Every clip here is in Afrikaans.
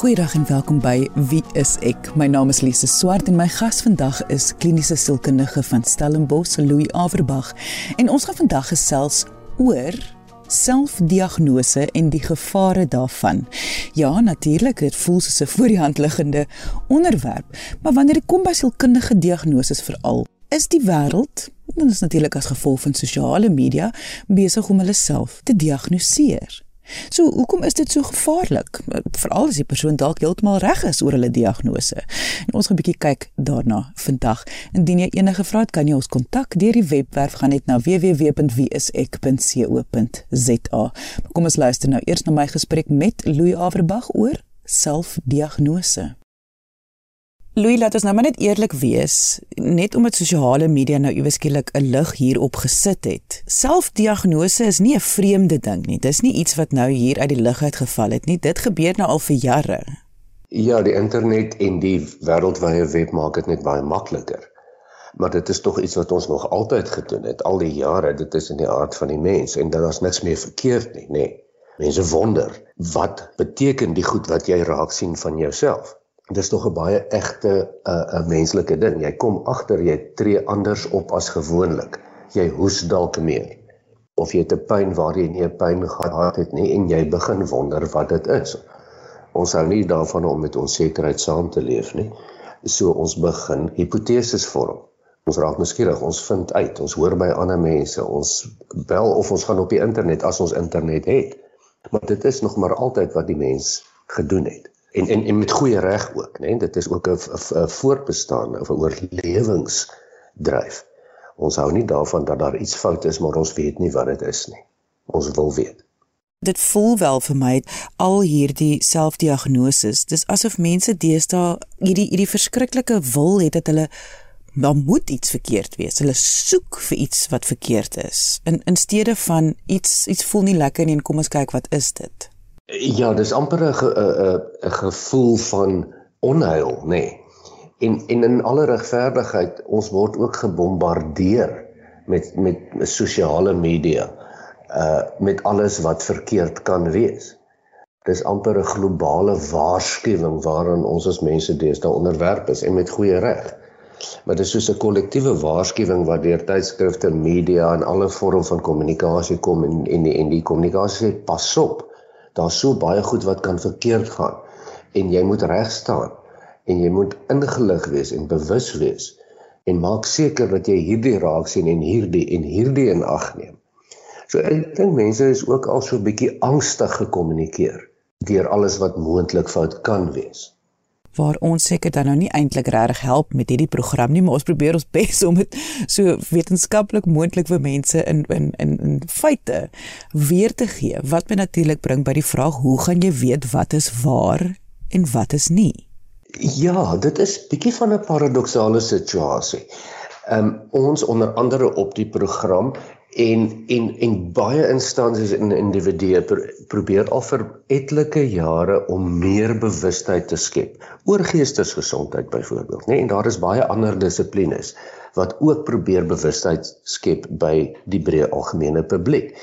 Goeiedag en welkom by Wie is ek? My naam is Lise Swart en my gas vandag is kliniese sielkundige van Stellenbosch, Louis Averbag. En ons gaan vandag gesels oor selfdiagnose en die gevare daarvan. Ja, natuurlik, dit voel soos 'n voor die hand liggende onderwerp, maar wanneer dit kom by sielkundige diagnoses veral, is die wêreld, en dit is natuurlik as gevolg van sosiale media, besig om hulle self te diagnoseer. So, hoekom is dit so gevaarlik? Veral as die persoon dalk heeltemal reg is oor hulle diagnose. En ons gaan 'n bietjie kyk daarna vandag. Indien jy enige vrae het, kan jy ons kontak deur die webwerf gaan net na www.wieisek.co.za. Kom ons luister nou eers na my gesprek met Louis Averbag oor selfdiagnose. Louis, laat ons nou maar net eerlik wees, net omdat sosiale media nou iewes skielik 'n lig hierop gesit het. Selfdiagnose is nie 'n vreemde ding nie. Dis nie iets wat nou hier uit die lug uitgeval het nie. Dit gebeur nou al vir jare. Ja, die internet en die wêreldwye web maak dit net baie makliker. Maar dit is tog iets wat ons nog altyd gedoen het al die jare. Dit is in die aard van die mens en dan is niks meer verkeerd nie, nê. Nee. Mense wonder, wat beteken die goed wat jy raak sien van jouself? Dis tog 'n baie egte 'n uh, 'n menslike ding. Jy kom agter jy tree anders op as gewoonlik. Jy hoes dalk meer of jy het 'n pyn waar jy nie 'n pyn gehad het nie en jy begin wonder wat dit is. Ons hou nie daarvan om met onsekerheid saam te leef nie. So ons begin hipoteses vorm. Ons raak nuuskierig, ons vind uit, ons hoor by ander mense, ons bel of ons gaan op die internet as ons internet het. Maar dit is nog maar altyd wat die mens gedoen het en en en met goeie reg ook, né? Nee? Dit is ook 'n voortbestaan of 'n oorlewingsdryf. Ons hou nie daarvan dat daar iets fout is, maar ons weet nie wat dit is nie. Ons wil weet. Dit voel wel vir my al hierdie selfdiagnoses. Dis asof mense deesdae hierdie hierdie verskriklike wil het dat hulle daar moet iets verkeerd wees. Hulle soek vir iets wat verkeerd is. In in steede van iets iets voel nie lekker nie en kom ons kyk wat is dit? Ja, dis amper 'n 'n 'n gevoel van onheil, nê. Nee. En en in alle regverdigheid, ons word ook gebombardeer met met sosiale media uh met alles wat verkeerd kan wees. Dis amper 'n globale waarskuwing waaraan ons as mense deesdae onderwerp is en met goeie reg. Maar dit is soos 'n kollektiewe waarskuwing wat deur tydskrifte, media en alle vorm van kommunikasie kom en en die, en die kommunikasie sê pas op daar's so baie goed wat kan verkeerd gaan. En jy moet reg staan. En jy moet ingelig wees en bewus wees. En maak seker dat jy hierdie raak sien en hierdie en hierdie in ag neem. So ek dink mense is ook al so 'n bietjie angstig gekommunikeer deur alles wat moontlik fout kan wees waar ons seker dan nou nie eintlik regtig help met hierdie program nie, maar ons probeer ons bes om dit so wetenskaplik moontlik vir mense in in in in feite weer te gee. Wat my natuurlik bring by die vraag, hoe gaan jy weet wat is waar en wat is nie? Ja, dit is bietjie van 'n paradoksale situasie. Ehm um, ons onder andere op die program en en en baie instansies en individue probeer al vir etlike jare om meer bewustheid te skep oor geestesgesondheid byvoorbeeld nê nee? en daar is baie ander dissiplines wat ook probeer bewustheid skep by die breë algemene publiek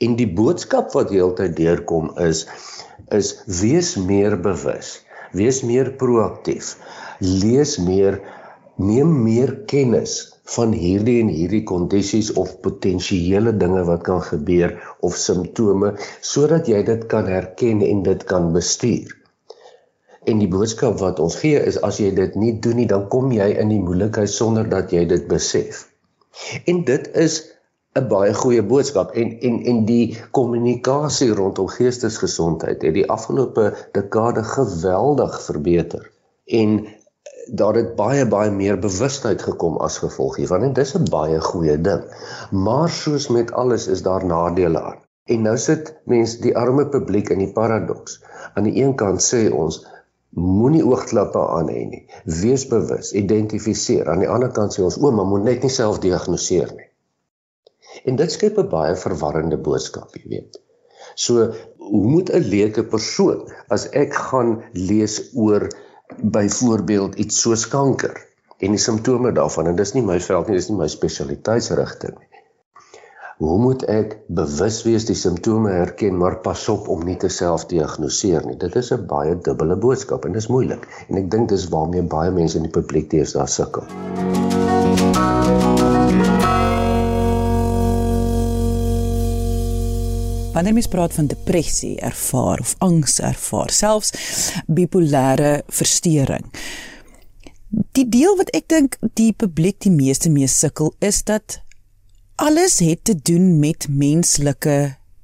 en die boodskap wat heeltyd deurkom is is wees meer bewus wees meer proaktief lees meer neem meer kennis van hierdie en hierdie kondisies of potensiële dinge wat kan gebeur of simptome sodat jy dit kan herken en dit kan bestuur. En die boodskap wat ons gee is as jy dit nie doen nie, dan kom jy in die moeilikheid sonder dat jy dit besef. En dit is 'n baie goeie boodskap en en en die kommunikasie rondom geestesgesondheid het die afgelope dekade geweldig verbeter. En daar het baie baie meer bewustheid gekom as gevolg hiervan en dis 'n baie goeie ding. Maar soos met alles is daar nadele aan. En nou sit mense die arme publiek in die paradoks. Aan die een kant sê ons moenie oogklappe aan hê nie. Wees bewus, identifiseer. Aan die ander kant sê ons ouma moet net nie self diagnoseer nie. En dit skep 'n baie verwarrende boodskap, jy weet. So, hoe moet 'n leuke persoon as ek gaan lees oor byvoorbeeld iets soos kanker en die simptome daarvan en dis nie my veld nie dis nie my spesialiteitsrigting nie Hoe moet ek bewus wees die simptome herken maar pas op om nie te self-diagnoseer nie. Dit is 'n baie dubbele boodskap en dit is moeilik. En ek dink dis waarmee baie mense in die publiek teenoor sukkel. Wanneer mens praat van depressie ervaar of angs ervaar, selfs bipolêre verstoring. Die deel wat ek dink die publiek die meeste mee sukkel is dat alles het te doen met menslike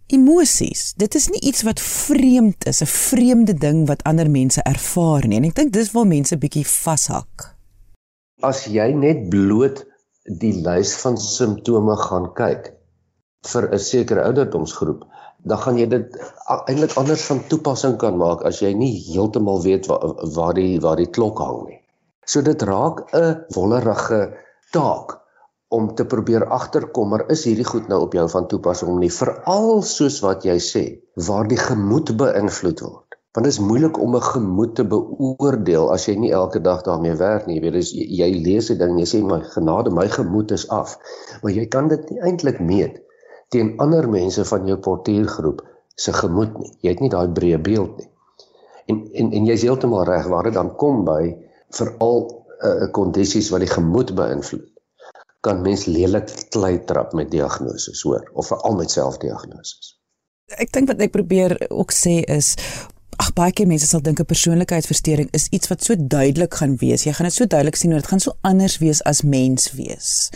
emosies. Dit is nie iets wat vreemd is, 'n vreemde ding wat ander mense ervaar nie. En ek dink dis waar mense bietjie vashak. As jy net bloot die lys van simptome gaan kyk vir 'n sekere ouderdomsgroep, dan gaan jy dit eintlik anders van toepassing kan maak as jy nie heeltemal weet waar waar die waar die klok hang nie. So dit raak 'n wollerige taak om te probeer agterkom maar is hierdie goed nou op jou van toepassing om nie veral soos wat jy sê waar die gemoed beïnvloed word. Want dit is moeilik om 'n gemoed te beoordeel as jy nie elke dag daarmee werk nie. Jy weet jy, jy lees 'n ding en jy sê my genade my gemoed is af. Maar jy kan dit nie eintlik meet teen ander mense van jou portuïergroep se gemoed nie jy het nie daai breë beeld nie en en en jy's heeltemal reg waar dit dan kom by veral uh, kondisies wat die gemoed beïnvloed kan mens lelik klei trap met diagnoses hoor of veral met selfdiagnoses. Ek dink wat ek probeer ook sê is ag baie keer mense sal dink 'n persoonlikheidsversteuring is iets wat so duidelik gaan wees. Jy gaan dit so duidelik sien dit gaan so anders wees as mens wees.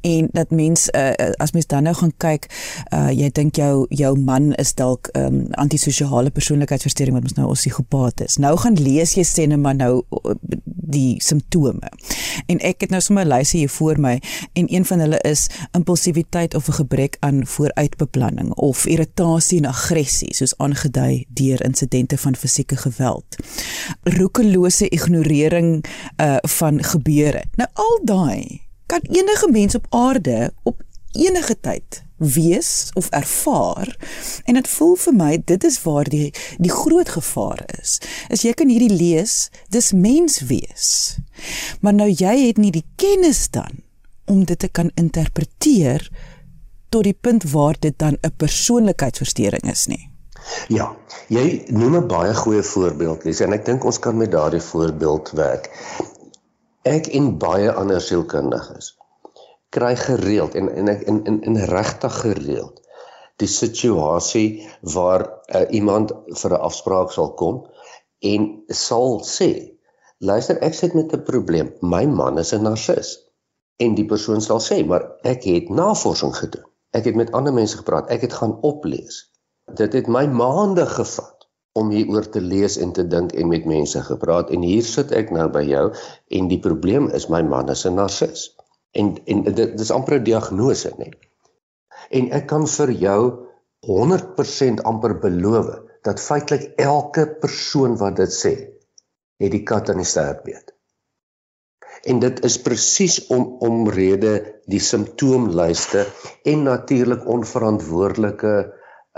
En dat mens uh, as mens dan nou gaan kyk, uh, jy dink jou jou man is dalk 'n um, antisosiale persoonlikheidsversteuring wat ons nou ons psigopaat is. Nou gaan lees jy sê net maar nou die simptome. En ek het nou sommer 'n lysie hier voor my en een van hulle is impulsiwiteit of 'n gebrek aan vooruitbeplanning of irritasie en aggressie soos aangedui deur insidente van fisieke geweld. Roekelose ignorering uh van gebeure. Nou al daai kan enige mens op aarde op enige tyd wees of ervaar en dit voel vir my dit is waar die die groot gevaar is. As jy kan hierdie lees, dis mens wees. Maar nou jy het nie die kennis dan om dit te kan interpreteer tot die punt waar dit dan 'n persoonlikheidsversteuring is nie. Ja, jy noem 'n baie goeie voorbeeld, Lise, en ek dink ons kan met daardie voorbeeld werk. Ek en baie ander sielkundiges kry gereeld en en in in in regtig gereeld die situasie waar uh, iemand vir 'n afspraak sal kom en sal sê luister ek sit met 'n probleem. My man is 'n narcis en die persoon sal sê maar ek het navorsing gedoen. Ek het met ander mense gepraat. Ek het gaan oplees dit het my maande gevat om hieroor te lees en te dink en met mense gepraat en hier sit ek nou by jou en die probleem is my man is 'n narcis en en dit dis amper 'n diagnose nê. En ek kan vir jou 100% amper beloof dat feitelik elke persoon wat dit sê, het die kat aan die stert beet. En dit is presies om omrede die simptoomlyste en natuurlik onverantwoordelike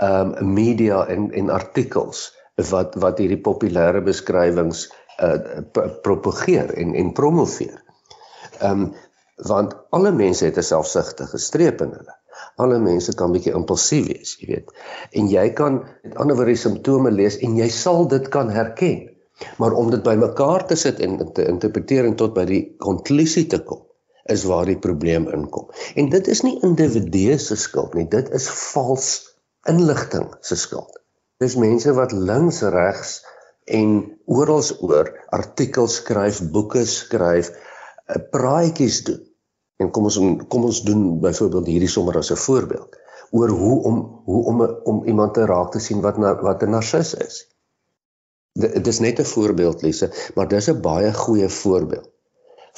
ehm um, media en en artikels wat wat hierdie populêre beskrywings uh propageer en en promoveer. Ehm um, want alle mense het 'n selfsugtige streep in hulle. Alle mense kan bietjie impulsief wees, jy weet. En jy kan met ander woorde simptome lees en jy sal dit kan herken. Maar om dit bymekaar te sit en te interpreteer en tot by die konklusie te kom, is waar die probleem inkom. En dit is nie individue se skuld nie, dit is vals inligting se skuld. Dis mense wat links, regs en oral oor artikels skryf, boeke skryf, eh, praatjies doen En kom ons kom ons doen byvoorbeeld hierdie sommer as 'n voorbeeld oor hoe om hoe om om iemand te raak te sien wat na, wat 'n narcis is. Dit is net 'n voorbeeld Lise, maar dis 'n baie goeie voorbeeld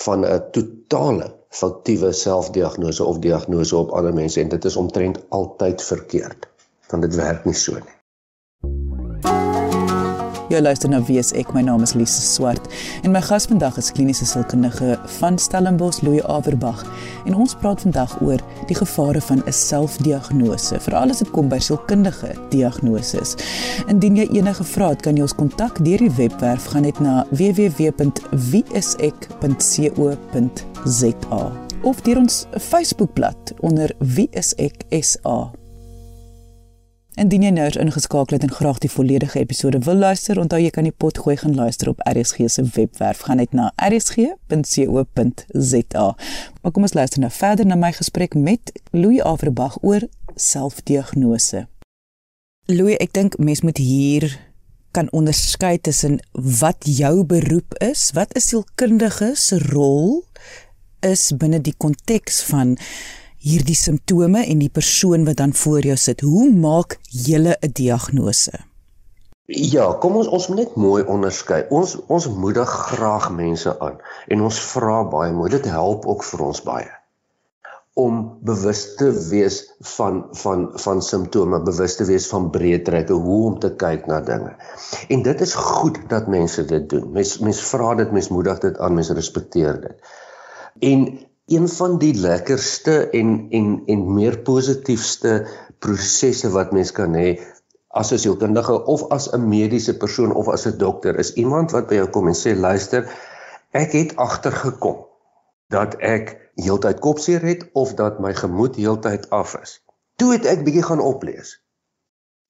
van 'n totale foutiewe selfdiagnose of diagnose op ander mense en dit is omtrent altyd verkeerd want dit werk nie so nie. Jy luister na Wie is ek? My naam is Lise Swart en my gas vandag is kliniese sielkundige van Stellenbosch, Louis Averbag. En ons praat vandag oor die gevare van 'n selfdiagnose, veral as dit kom by sielkundige diagnoses. Indien jy enige vrae het, kan jy ons kontak deur die webwerf gaan net na www.wieisek.co.za. of deur ons Facebookblad onder Wie is ek SA. Indien jy nou ingeskakel het en graag die volledige episode wil luister, onthou jy kan die pot gooi gaan luister op RSG se webwerf. Gaan net na rsg.co.za. Maar kom ons luister nou verder na my gesprek met Louis Averbag oor selfdiagnose. Louis, ek dink mens moet hier kan onderskei tussen wat jou beroep is, wat 'n sielkundige se rol is binne die konteks van hierdie simptome en die persoon wat dan voor jou sit. Hoe maak jy 'n diagnose? Ja, kom ons ons moet net mooi onderskei. Ons ons moedig graag mense aan en ons vra baie mooi. Dit help ook vir ons baie om bewus te wees van van van simptome, bewus te wees van breë trekke, hoe om te kyk na dinge. En dit is goed dat mense dit doen. Mens mens vra dit, mens moedig dit aan, mens respekteer dit. En een van die lekkerste en en en meer positiefste prosesse wat mens kan hê as 'n sielkundige of as 'n mediese persoon of as 'n dokter is iemand wat by jou kom en sê luister ek het agtergekom dat ek heeltyd kopseer het of dat my gemoed heeltyd af is. Toe het ek bietjie gaan oplees.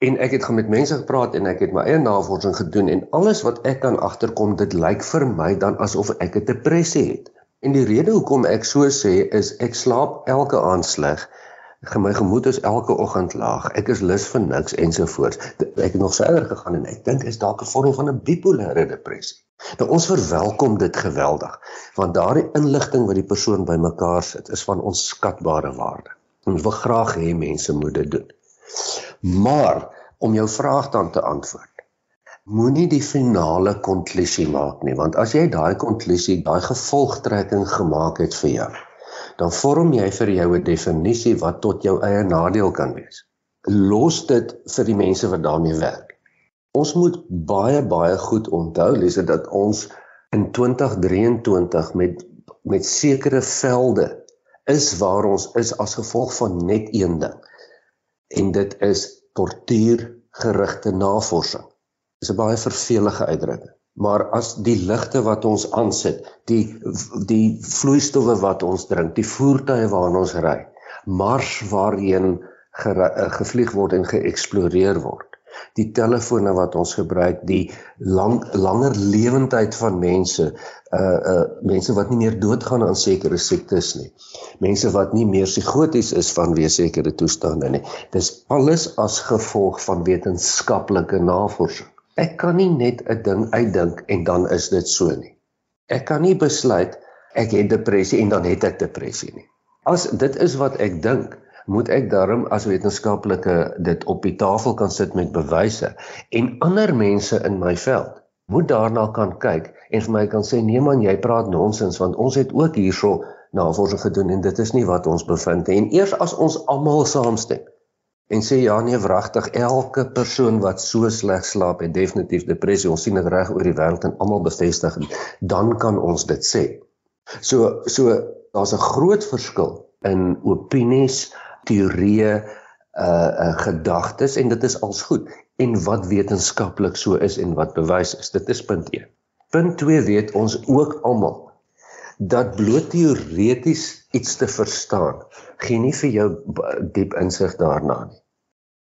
En ek het gaan met mense gepraat en ek het my eie navorsing gedoen en alles wat ek kan agterkom dit lyk vir my dan asof ek 'n depressie het. En die rede hoekom ek so sê is ek slaap elke aand sleg. My gemoed is elke oggend laag. Ek is lus vir niks ensovoorts. Ek het nog verder gegaan en ek dink is dalk 'n vorm van 'n bipolêre depressie. Nou ons verwelkom dit geweldig want daardie inligting wat die persoon bymekaar sit is van onskatbare waarde. Ons wil graag hê mense moet dit doen. Maar om jou vraag dan te antwoord moenie die finale konklusie maak nie want as jy daai konklusie daai gevolgtrekking gemaak het vir jou dan vorm jy vir jou 'n definisie wat tot jou eie nadeel kan wees. Los dit vir die mense wat daarmee werk. Ons moet baie baie goed onthou lees dat ons in 2023 met met sekere velde is waar ons is as gevolg van net een ding en dit is tortuur gerigte navorsing is 'n baie vervelige uitdrukking. Maar as die ligte wat ons aansit, die die vloeistowwe wat ons drink, die voertuie waarin ons ry, mars waarheen eh, gevlieg word en geëksploreer word. Die telefone wat ons gebruik, die lang langer lewendheid van mense, uh uh mense wat nie meer doodgaan aan sekere siektes nie. Mense wat nie meer psigoties is vanweë sekere toestande nie. Dis alles as gevolg van wetenskaplike navorsing. Ek kan nie net 'n ding uitdink en dan is dit so nie. Ek kan nie besluit ek het depressie en dan het ek depressie nie. As dit is wat ek dink, moet ek daarom as wetenskaplike dit op die tafel kan sit met bewyse en ander mense in my veld moet daarna kan kyk en vir my kan sê nee man jy praat nonsens want ons het ook hierso navorsing gedoen en dit is nie wat ons bevind nie en eers as ons almal saamstem en sê ja nee wragtig elke persoon wat so sleg slaap het definitief depressie ons sien dit reg oor die wêreld en almal bevestig dan kan ons dit sê. So so daar's 'n groot verskil in opinies teorieë uh uh gedagtes en dit is als goed. En wat wetenskaplik so is en wat bewys is dit is punt 1 punt 2 weet ons ook almal dat bloot teoreties iets te verstaan gee nie vir jou diep insig daarna nie.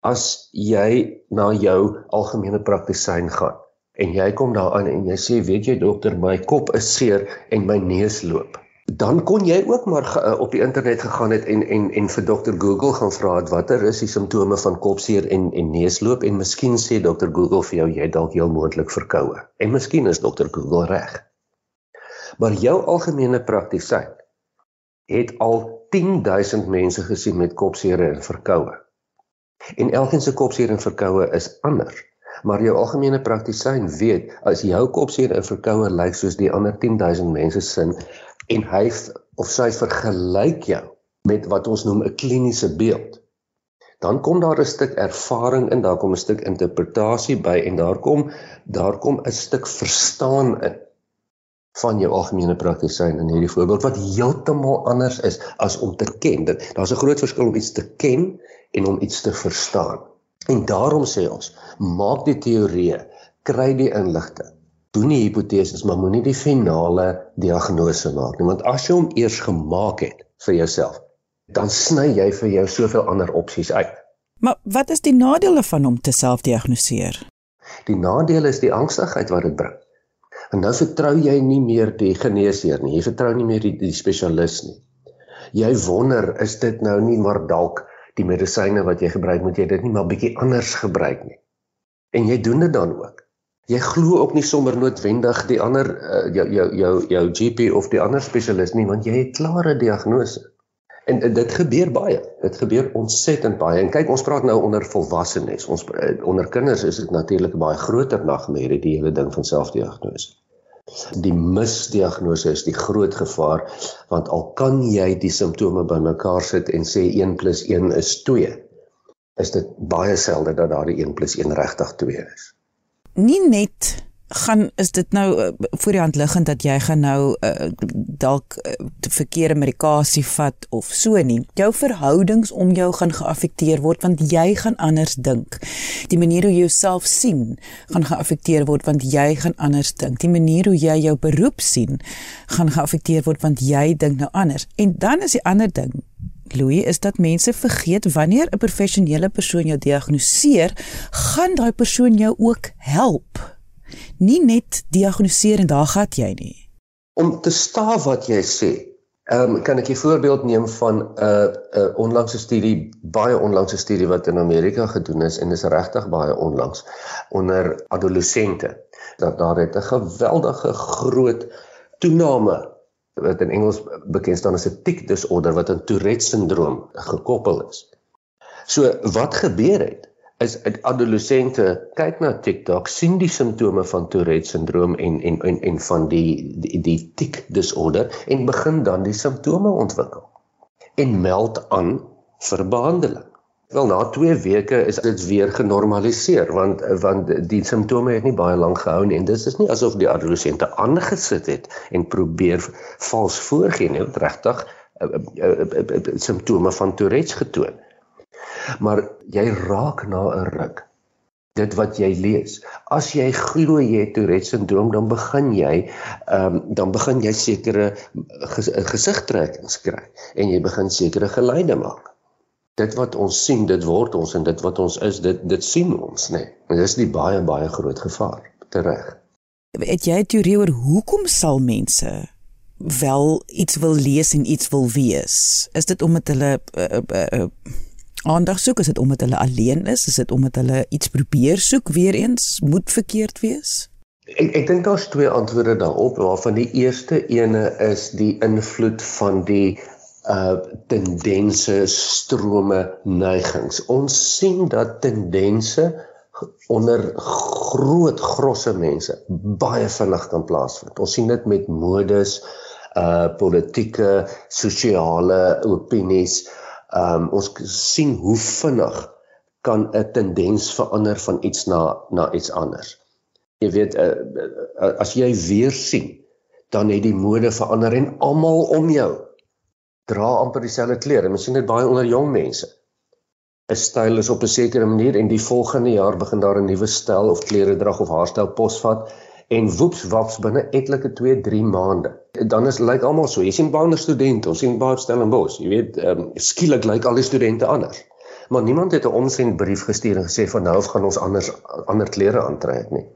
As jy na jou algemene praktisyn gaan en jy kom daaraan en jy sê weet jy dokter my kop is seer en my neus loop. Dan kon jy ook maar uh, op die internet gegaan het en en en vir dokter Google gaan vra het watter is die simptome van kopseer en en neusloop en miskien sê dokter Google vir jou jy dalk heel moontlik verkoue. En miskien is dokter Google reg maar jou algemene praktisyn het al 10000 mense gesien met kopseer en verkoue. En elkeen se kopseer en verkoue is anders. Maar jou algemene praktisyn weet as jou kopseer en verkoue lyk soos die ander 10000 mense sin en hy of sy vergelyk jou met wat ons noem 'n kliniese beeld. Dan kom daar 'n stuk ervaring in, daar kom 'n stuk interpretasie by en daar kom daar kom 'n stuk verstaan in van jou algemene praktisyn in hierdie voorbeeld wat heeltemal anders is as om te ken. Dit daar's 'n groot verskil om iets te ken en om iets te verstaan. En daarom sê ons, maak die teorieë, kry die inligting. Doen die hipoteses, maar moenie die finale diagnose maak nie, want as jy hom eers gemaak het, vir jouself, dan sny jy vir jou soveel ander opsies uit. Maar wat is die nadele van om te selfdiagnoseer? Die nadeel is die angstigheid wat dit bring. En nou vertrou jy nie meer die geneesheer nie. Jy vertrou nie meer die, die spesialis nie. Jy wonder, is dit nou nie maar dalk die medisyne wat jy gebruik, moet jy dit nie maar bietjie anders gebruik nie. En jy doen dit dan ook. Jy glo ook nie sommer noodwendig die ander uh, jou jou jou jou GP of die ander spesialis nie, want jy het klare diagnose. En dit gebeur baie. Dit gebeur ontsettend baie. En kyk, ons praat nou onder volwassenes. Ons eh, onder kinders is dit natuurlik 'n baie groter nagmerrie die hele ding van selfdiagnose. Die misdiagnose is die groot gevaar want al kan jy die simptome bymekaar sit en sê 1 + 1 is 2, is dit baie selde dat daardie 1 + 1 regtig 2 is. Nie net gaan is dit nou uh, voor die hand liggend dat jy gaan nou uh, dalk uh, verkeerde medikasie vat of so nie. Jou verhoudings om jou gaan geaffekteer word want jy gaan anders dink. Die manier hoe jy jouself sien gaan geaffekteer word want jy gaan anders dink. Die manier hoe jy jou beroep sien gaan geaffekteer word want jy dink nou anders. En dan is die ander ding Louis is dat mense vergeet wanneer 'n professionele persoon jou diagnoseer, gaan daai persoon jou ook help nie net diagnoseer en daar gat jy nie. Om te staaf wat jy sê, ehm um, kan ek 'n voorbeeld neem van 'n uh, 'n uh, onlangse studie, baie onlangse studie wat in Amerika gedoen is en dis regtig baie onlangs onder adolessente. Dat daar het 'n geweldige groot toename wat in Engels bekend staan as 'n tic disorder wat aan Tourette syndroom gekoppel is. So wat gebeur het? Is adolessente kyk na TikTok, sien die simptome van Tourette syndroom en en en en van die die, die tic disorder en begin dan die simptome ontwikkel en meld aan vir behandeling. Wel na 2 weke is dit weer genormaliseer want want die simptome het nie baie lank gehou nie en dis is nie asof die adolessente aangesit het en probeer vals voorgee nie, regtig uh, uh, uh, uh, simptome van Tourette getoon maar jy raak na 'n ruk dit wat jy lees. As jy glo jy het Tourette syndroom, dan begin jy ehm um, dan begin jy sekere ges, gesigtrekkings kry en jy begin sekere geleide maak. Dit wat ons sien, dit word ons en dit wat ons is, dit dit sien ons, nê. Nee. En dis die baie baie groot gevaar, tereg. Het jy 'n teorie oor hoekom sal mense wel iets wil lees en iets wil wees? Is dit omdat hulle uh, uh, uh, aandag soek? Is dit omdat hulle alleen is? Is dit omdat hulle iets probeer soek weer eens? Moet verkeerd wees? Ek ek dink daar's twee antwoorde daarop. Waarvan die eerste ene is die invloed van die uh tendense, strome, neigings. Ons sien dat tendense onder groot grosse mense baie vinnig kan plaasvind. Ons sien dit met modes, uh politieke, sosiale opinies. Ehm um, ons sien hoe vinnig kan 'n tendens verander van iets na na iets anders. Jy weet uh, uh, as jy weer sien, dan het die mode verander en almal om jou dra amper dieselfde klere. Ons sien dit baie onder jong mense. 'n Styl is op 'n sekere manier en die volgende jaar begin daar 'n nuwe styl of klere drag of haarstyl posvat en woeps waps binne etlike 2 3 maande. Dan is lyk almal so. Jy sien baie studente, ons sien baie Stellenbosch. Jy weet, ehm um, skielik lyk al die studente anders. Maar niemand het 'n omsendbrief gestuur en gesê van nou af gaan ons anders ander klere aantrek nie.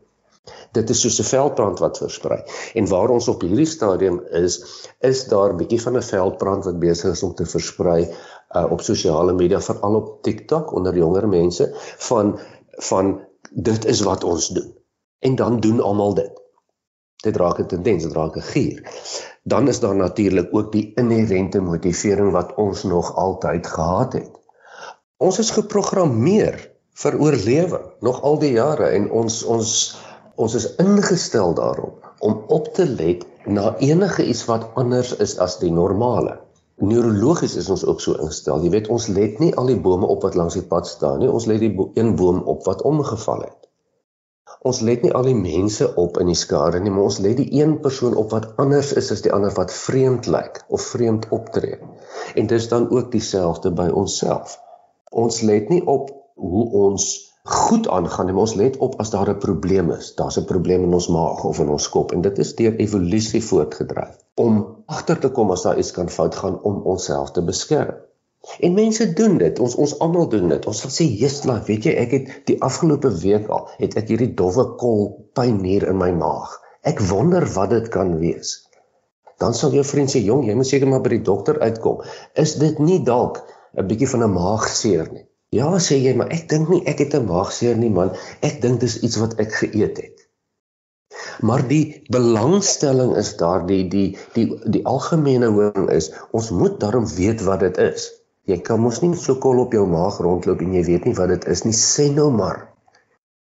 Dit is soos 'n veldbrand wat versprei. En waar ons op hierdie stadium is, is daar 'n bietjie van 'n veldbrand wat besig is om te versprei uh, op sosiale media, veral op TikTok onder jonger mense van van dit is wat ons doen en dan doen almal dit. Dit raak 'n tendens, dit raak 'n gier. Dan is daar natuurlik ook die inherente motivering wat ons nog altyd gehad het. Ons is geprogrammeer vir oorlewing nog al die jare en ons ons ons is ingestel daarop om op te let na enige iets wat anders is as die normale. Neurologies is ons ook so ingestel. Jy weet ons let nie al die bome op wat langs die pad staan nie. Ons let die bo een boom op wat omgeval het ons let nie al die mense op in die skare nie, maar ons let die een persoon op wat anders is as die ander wat vreemd lyk of vreemd optree. En dis dan ook dieselfde by onsself. Ons let nie op hoe ons goed aangaan nie, maar ons let op as daar 'n probleem is. Daar's 'n probleem in ons maag of in ons kop en dit is deur evolusie voortgedryf om agter te kom as daar iets kan fout gaan om onsself te beskerm. En mense doen dit. Ons ons almal doen dit. Ons sal sê, "Jesla, weet jy, ek het die afgelope week al het ek hierdie dowwe kol pyn hier in my maag. Ek wonder wat dit kan wees." Dan sal jou vriend sê, "Jong, jy moet seker maar by die dokter uitkom. Is dit nie dalk 'n bietjie van 'n maagseer nie?" Ja, sê jy, maar ek dink nie ek het 'n maagseer nie, man. Ek dink dis iets wat ek geëet het. Maar die belangstelling is daar die die die die algemene horing is ons moet daarom weet wat dit is. Jy kan mos nie so kol op jou maag rondloop en jy weet nie wat dit is nie. Sê nou maar.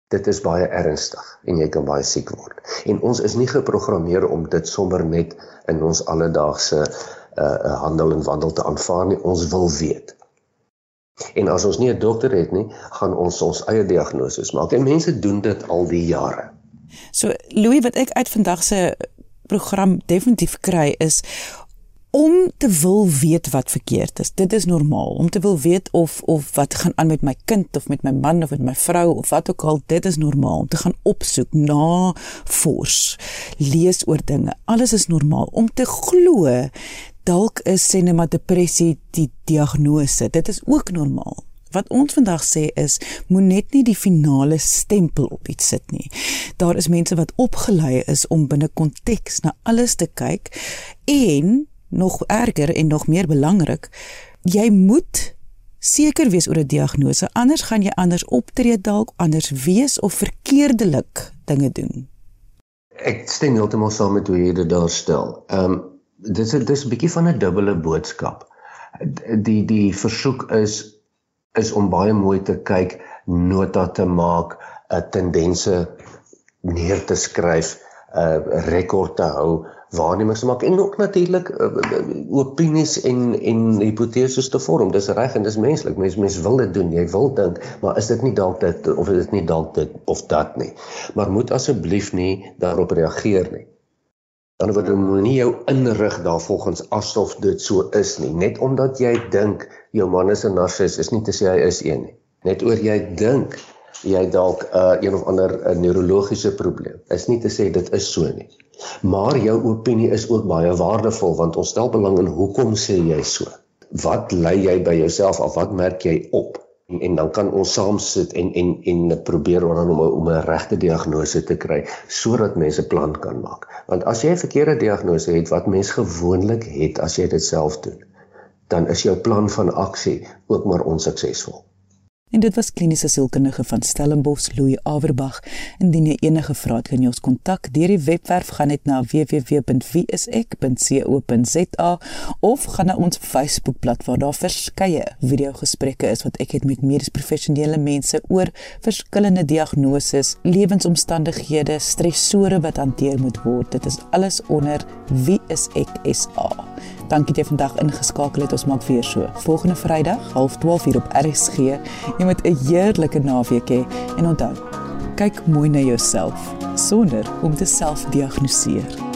Dit is baie ernstig en jy kan baie siek word. En ons is nie geprogrammeer om dit sommer net in ons alledaagse uh handel en wandel te aanvaar nie. Ons wil weet. En as ons nie 'n dokter het nie, gaan ons ons eie diagnose maak. En mense doen dit al die jare. So Louis wat ek uit vandag se program definitief kry is om te wil weet wat verkeerd is. Dit is normaal om te wil weet of of wat gaan aan met my kind of met my man of met my vrou of wat ook al. Dit is normaal om te gaan opsoek na vors, lees oor dinge. Alles is normaal om te glo dalk is sinema depressie die diagnose. Dit is ook normaal. Wat ons vandag sê is moet net nie die finale stempel op iets sit nie. Daar is mense wat opgelei is om binne konteks na alles te kyk en nog erger en nog meer belangrik, jy moet seker wees oor 'n diagnose, anders gaan jy anders optree dalk, anders wees of verkeerdelik dinge doen. Ek stem heeltemal saam met hoe jy dit daar stel. Ehm um, dis dis 'n bietjie van 'n dubbele boodskap. Die die versoek is is om baie mooi te kyk, nota te maak, uh, tendense neer te skryf, 'n uh, rekord te hou waarnemings maak en ook natuurlik uh, opinies en en hipoteses te vorm. Dis reg en dis menslik. Mens mens wil dit doen. Jy wil dink, maar is dit nie dalk dit of is dit nie dalk dit of dat nie. Maar moet asseblief nie daarop reageer nie. Dan word jy moenie jou inrig daarvolgens asof dit so is nie. Net omdat jy dink jou man is 'n narcis is nie te sê hy is een nie. Net oor jy dink jy dalk 'n uh, een of ander uh, neurologiese probleem. Is nie te sê dit is so nie. Maar jou opinie is ook baie waardevol want ons stel belang in hoekom sê jy so? Wat lei jy by jouself af? Wat merk jy op? En, en dan kan ons saam sit en en en probeer om om 'n regte diagnose te kry sodat mense 'n plan kan maak. Want as jy 'n verkeerde diagnose het wat mens gewoonlik het as jy dit self doen, dan is jou plan van aksie ook maar onsuksesvol. En dit was kliniese sielkundige van Stellenbosch, Louis Averbag. Indien jy enige vrae het, kan jy ons kontak deur die webwerf gaan net na www.wieisek.co.za of gaan na ons Facebookblad waar daar verskeie video-gesprekke is wat ek het met medies professionele mense oor verskillende diagnoses, lewensomstandighede, stresore wat hanteer moet word. Dit is alles onder Wie is ek SA. Dankie dat jy vandag ingeskakel het. Ons maak weer so. Volgende Vrydag, 12:30 hier op RSG. Jy moet 'n heerlike naweek hê en onthou, kyk mooi na jouself sonder om te selfdiagnoseer.